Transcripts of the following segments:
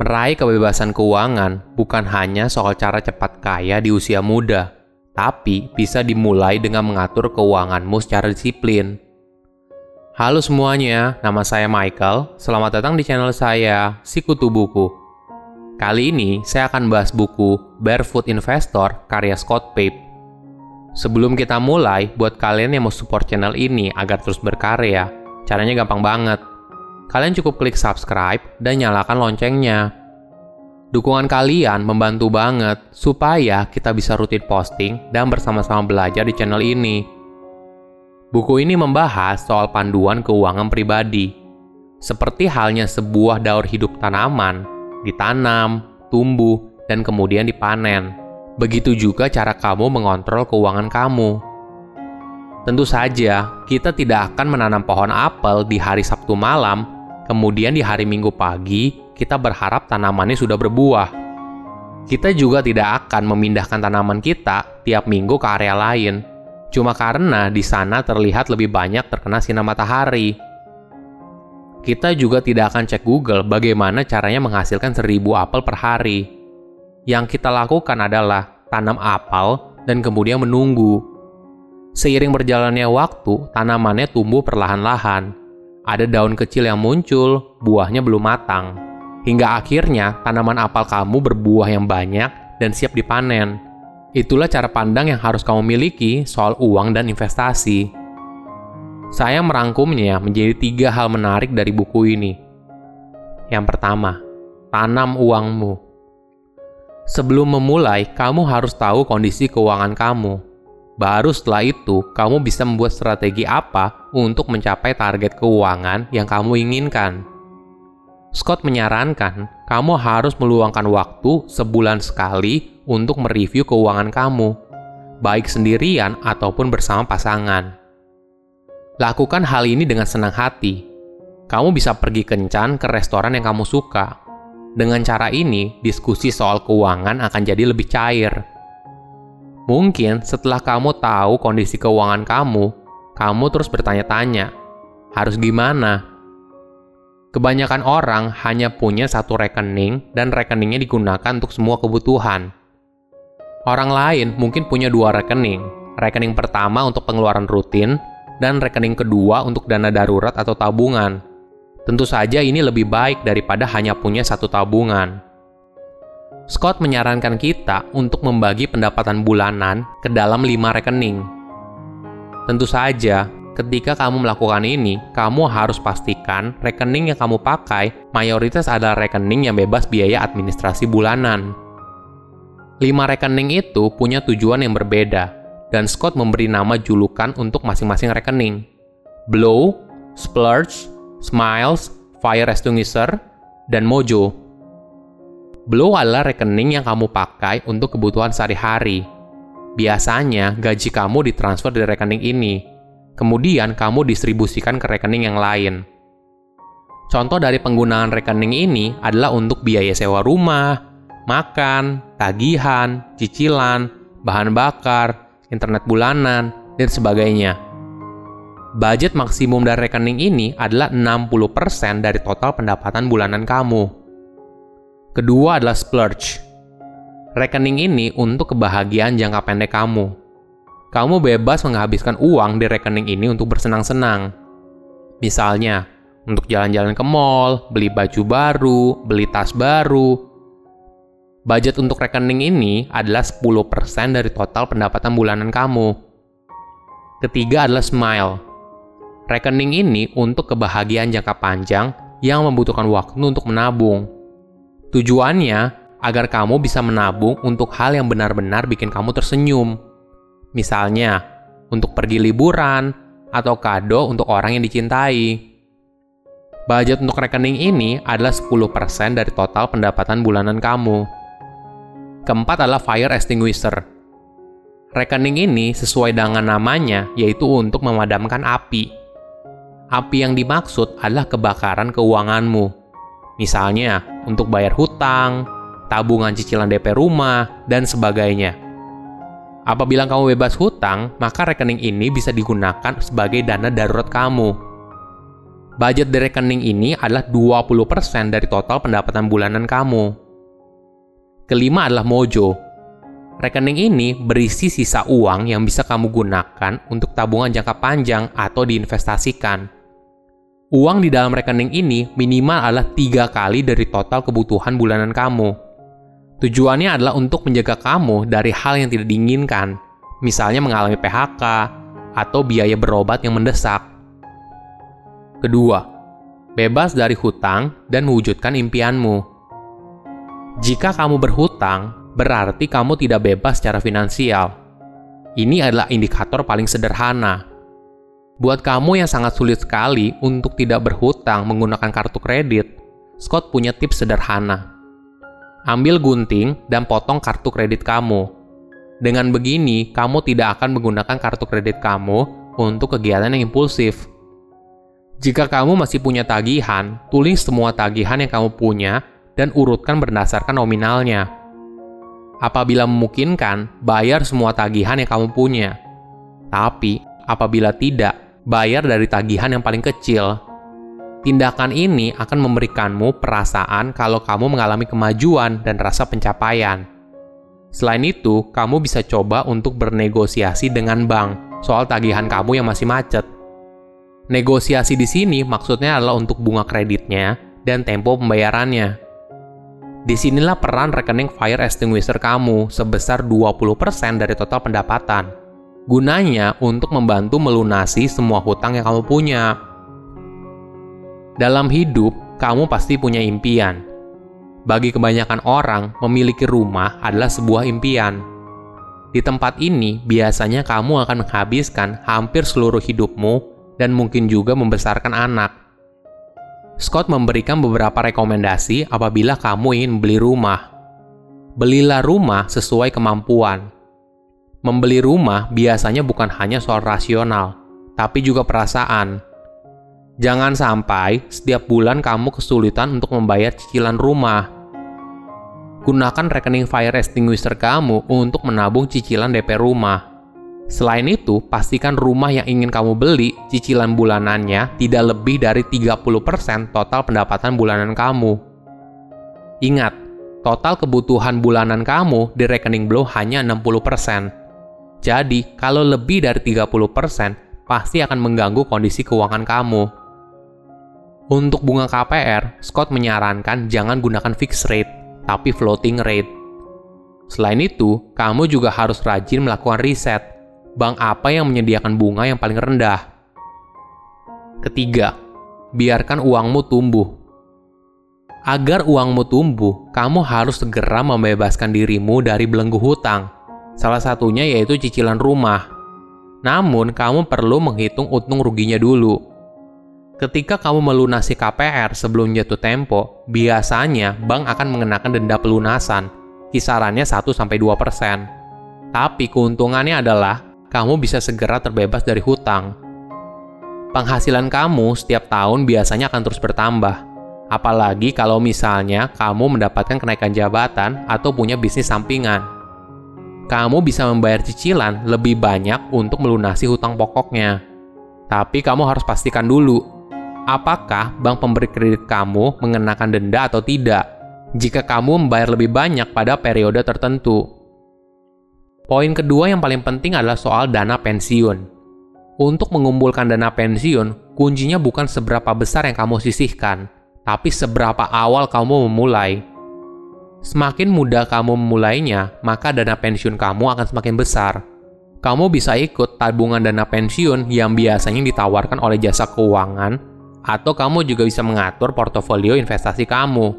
Meraih kebebasan keuangan bukan hanya soal cara cepat kaya di usia muda, tapi bisa dimulai dengan mengatur keuanganmu secara disiplin. Halo semuanya, nama saya Michael. Selamat datang di channel saya, Sikutu Buku. Kali ini saya akan bahas buku Barefoot Investor karya Scott Pape. Sebelum kita mulai, buat kalian yang mau support channel ini agar terus berkarya, caranya gampang banget kalian cukup klik subscribe dan nyalakan loncengnya. Dukungan kalian membantu banget supaya kita bisa rutin posting dan bersama-sama belajar di channel ini. Buku ini membahas soal panduan keuangan pribadi. Seperti halnya sebuah daur hidup tanaman, ditanam, tumbuh, dan kemudian dipanen. Begitu juga cara kamu mengontrol keuangan kamu. Tentu saja, kita tidak akan menanam pohon apel di hari Sabtu malam Kemudian di hari Minggu pagi, kita berharap tanamannya sudah berbuah. Kita juga tidak akan memindahkan tanaman kita tiap minggu ke area lain, cuma karena di sana terlihat lebih banyak terkena sinar matahari. Kita juga tidak akan cek Google bagaimana caranya menghasilkan seribu apel per hari. Yang kita lakukan adalah tanam apel dan kemudian menunggu. Seiring berjalannya waktu, tanamannya tumbuh perlahan-lahan ada daun kecil yang muncul, buahnya belum matang. Hingga akhirnya tanaman apel kamu berbuah yang banyak dan siap dipanen. Itulah cara pandang yang harus kamu miliki soal uang dan investasi. Saya merangkumnya menjadi tiga hal menarik dari buku ini. Yang pertama, tanam uangmu. Sebelum memulai, kamu harus tahu kondisi keuangan kamu Baru setelah itu, kamu bisa membuat strategi apa untuk mencapai target keuangan yang kamu inginkan. Scott menyarankan kamu harus meluangkan waktu sebulan sekali untuk mereview keuangan kamu, baik sendirian ataupun bersama pasangan. Lakukan hal ini dengan senang hati. Kamu bisa pergi kencan ke restoran yang kamu suka. Dengan cara ini, diskusi soal keuangan akan jadi lebih cair Mungkin setelah kamu tahu kondisi keuangan kamu, kamu terus bertanya-tanya, harus gimana? Kebanyakan orang hanya punya satu rekening dan rekeningnya digunakan untuk semua kebutuhan. Orang lain mungkin punya dua rekening, rekening pertama untuk pengeluaran rutin dan rekening kedua untuk dana darurat atau tabungan. Tentu saja ini lebih baik daripada hanya punya satu tabungan. Scott menyarankan kita untuk membagi pendapatan bulanan ke dalam lima rekening. Tentu saja, ketika kamu melakukan ini, kamu harus pastikan rekening yang kamu pakai mayoritas adalah rekening yang bebas biaya administrasi bulanan. Lima rekening itu punya tujuan yang berbeda, dan Scott memberi nama julukan untuk masing-masing rekening. Blow, Splurge, Smiles, Fire Extinguisher, dan Mojo. Blow adalah rekening yang kamu pakai untuk kebutuhan sehari-hari. Biasanya, gaji kamu ditransfer dari rekening ini. Kemudian, kamu distribusikan ke rekening yang lain. Contoh dari penggunaan rekening ini adalah untuk biaya sewa rumah, makan, tagihan, cicilan, bahan bakar, internet bulanan, dan sebagainya. Budget maksimum dari rekening ini adalah 60% dari total pendapatan bulanan kamu. Kedua adalah splurge. Rekening ini untuk kebahagiaan jangka pendek kamu. Kamu bebas menghabiskan uang di rekening ini untuk bersenang-senang. Misalnya, untuk jalan-jalan ke mall, beli baju baru, beli tas baru. Budget untuk rekening ini adalah 10% dari total pendapatan bulanan kamu. Ketiga adalah Smile. Rekening ini untuk kebahagiaan jangka panjang yang membutuhkan waktu untuk menabung Tujuannya agar kamu bisa menabung untuk hal yang benar-benar bikin kamu tersenyum. Misalnya, untuk pergi liburan atau kado untuk orang yang dicintai. Budget untuk rekening ini adalah 10% dari total pendapatan bulanan kamu. Keempat adalah fire extinguisher. Rekening ini sesuai dengan namanya, yaitu untuk memadamkan api. Api yang dimaksud adalah kebakaran keuanganmu Misalnya, untuk bayar hutang, tabungan cicilan DP rumah, dan sebagainya. Apabila kamu bebas hutang, maka rekening ini bisa digunakan sebagai dana darurat kamu. budget di rekening ini adalah 20% dari total pendapatan bulanan kamu. Kelima adalah mojo. Rekening ini berisi sisa uang yang bisa kamu gunakan untuk tabungan jangka panjang atau diinvestasikan. Uang di dalam rekening ini minimal adalah tiga kali dari total kebutuhan bulanan kamu. Tujuannya adalah untuk menjaga kamu dari hal yang tidak diinginkan, misalnya mengalami PHK atau biaya berobat yang mendesak. Kedua, bebas dari hutang dan mewujudkan impianmu. Jika kamu berhutang, berarti kamu tidak bebas secara finansial. Ini adalah indikator paling sederhana. Buat kamu yang sangat sulit sekali untuk tidak berhutang menggunakan kartu kredit, Scott punya tips sederhana. Ambil gunting dan potong kartu kredit kamu. Dengan begini, kamu tidak akan menggunakan kartu kredit kamu untuk kegiatan yang impulsif jika kamu masih punya tagihan, tulis semua tagihan yang kamu punya dan urutkan berdasarkan nominalnya. Apabila memungkinkan, bayar semua tagihan yang kamu punya. Tapi, apabila tidak, bayar dari tagihan yang paling kecil. Tindakan ini akan memberikanmu perasaan kalau kamu mengalami kemajuan dan rasa pencapaian. Selain itu, kamu bisa coba untuk bernegosiasi dengan bank soal tagihan kamu yang masih macet Negosiasi di sini maksudnya adalah untuk bunga kreditnya dan tempo pembayarannya. Di sinilah peran rekening fire extinguisher kamu sebesar 20% dari total pendapatan. Gunanya untuk membantu melunasi semua hutang yang kamu punya. Dalam hidup, kamu pasti punya impian. Bagi kebanyakan orang, memiliki rumah adalah sebuah impian. Di tempat ini, biasanya kamu akan menghabiskan hampir seluruh hidupmu dan mungkin juga membesarkan anak. Scott memberikan beberapa rekomendasi apabila kamu ingin membeli rumah. Belilah rumah sesuai kemampuan. Membeli rumah biasanya bukan hanya soal rasional, tapi juga perasaan. Jangan sampai setiap bulan kamu kesulitan untuk membayar cicilan rumah. Gunakan rekening fire extinguisher kamu untuk menabung cicilan DP rumah. Selain itu, pastikan rumah yang ingin kamu beli, cicilan bulanannya tidak lebih dari 30% total pendapatan bulanan kamu. Ingat, total kebutuhan bulanan kamu di rekening Blow hanya 60%. Jadi, kalau lebih dari 30%, pasti akan mengganggu kondisi keuangan kamu. Untuk bunga KPR, Scott menyarankan jangan gunakan fixed rate, tapi floating rate. Selain itu, kamu juga harus rajin melakukan riset bank apa yang menyediakan bunga yang paling rendah. Ketiga, biarkan uangmu tumbuh. Agar uangmu tumbuh, kamu harus segera membebaskan dirimu dari belenggu hutang. Salah satunya yaitu cicilan rumah. Namun, kamu perlu menghitung untung ruginya dulu. Ketika kamu melunasi KPR sebelum jatuh tempo, biasanya bank akan mengenakan denda pelunasan, kisarannya 1-2%. Tapi keuntungannya adalah kamu bisa segera terbebas dari hutang. Penghasilan kamu setiap tahun biasanya akan terus bertambah, apalagi kalau misalnya kamu mendapatkan kenaikan jabatan atau punya bisnis sampingan. Kamu bisa membayar cicilan lebih banyak untuk melunasi hutang pokoknya. Tapi kamu harus pastikan dulu, apakah bank pemberi kredit kamu mengenakan denda atau tidak jika kamu membayar lebih banyak pada periode tertentu. Poin kedua yang paling penting adalah soal dana pensiun. Untuk mengumpulkan dana pensiun, kuncinya bukan seberapa besar yang kamu sisihkan, tapi seberapa awal kamu memulai. Semakin mudah kamu memulainya, maka dana pensiun kamu akan semakin besar. Kamu bisa ikut tabungan dana pensiun yang biasanya ditawarkan oleh jasa keuangan, atau kamu juga bisa mengatur portofolio investasi kamu.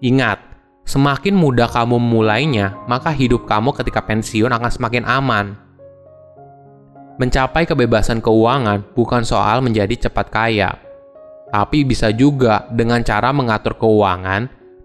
Ingat, Semakin mudah kamu memulainya, maka hidup kamu ketika pensiun akan semakin aman. Mencapai kebebasan keuangan bukan soal menjadi cepat kaya, tapi bisa juga dengan cara mengatur keuangan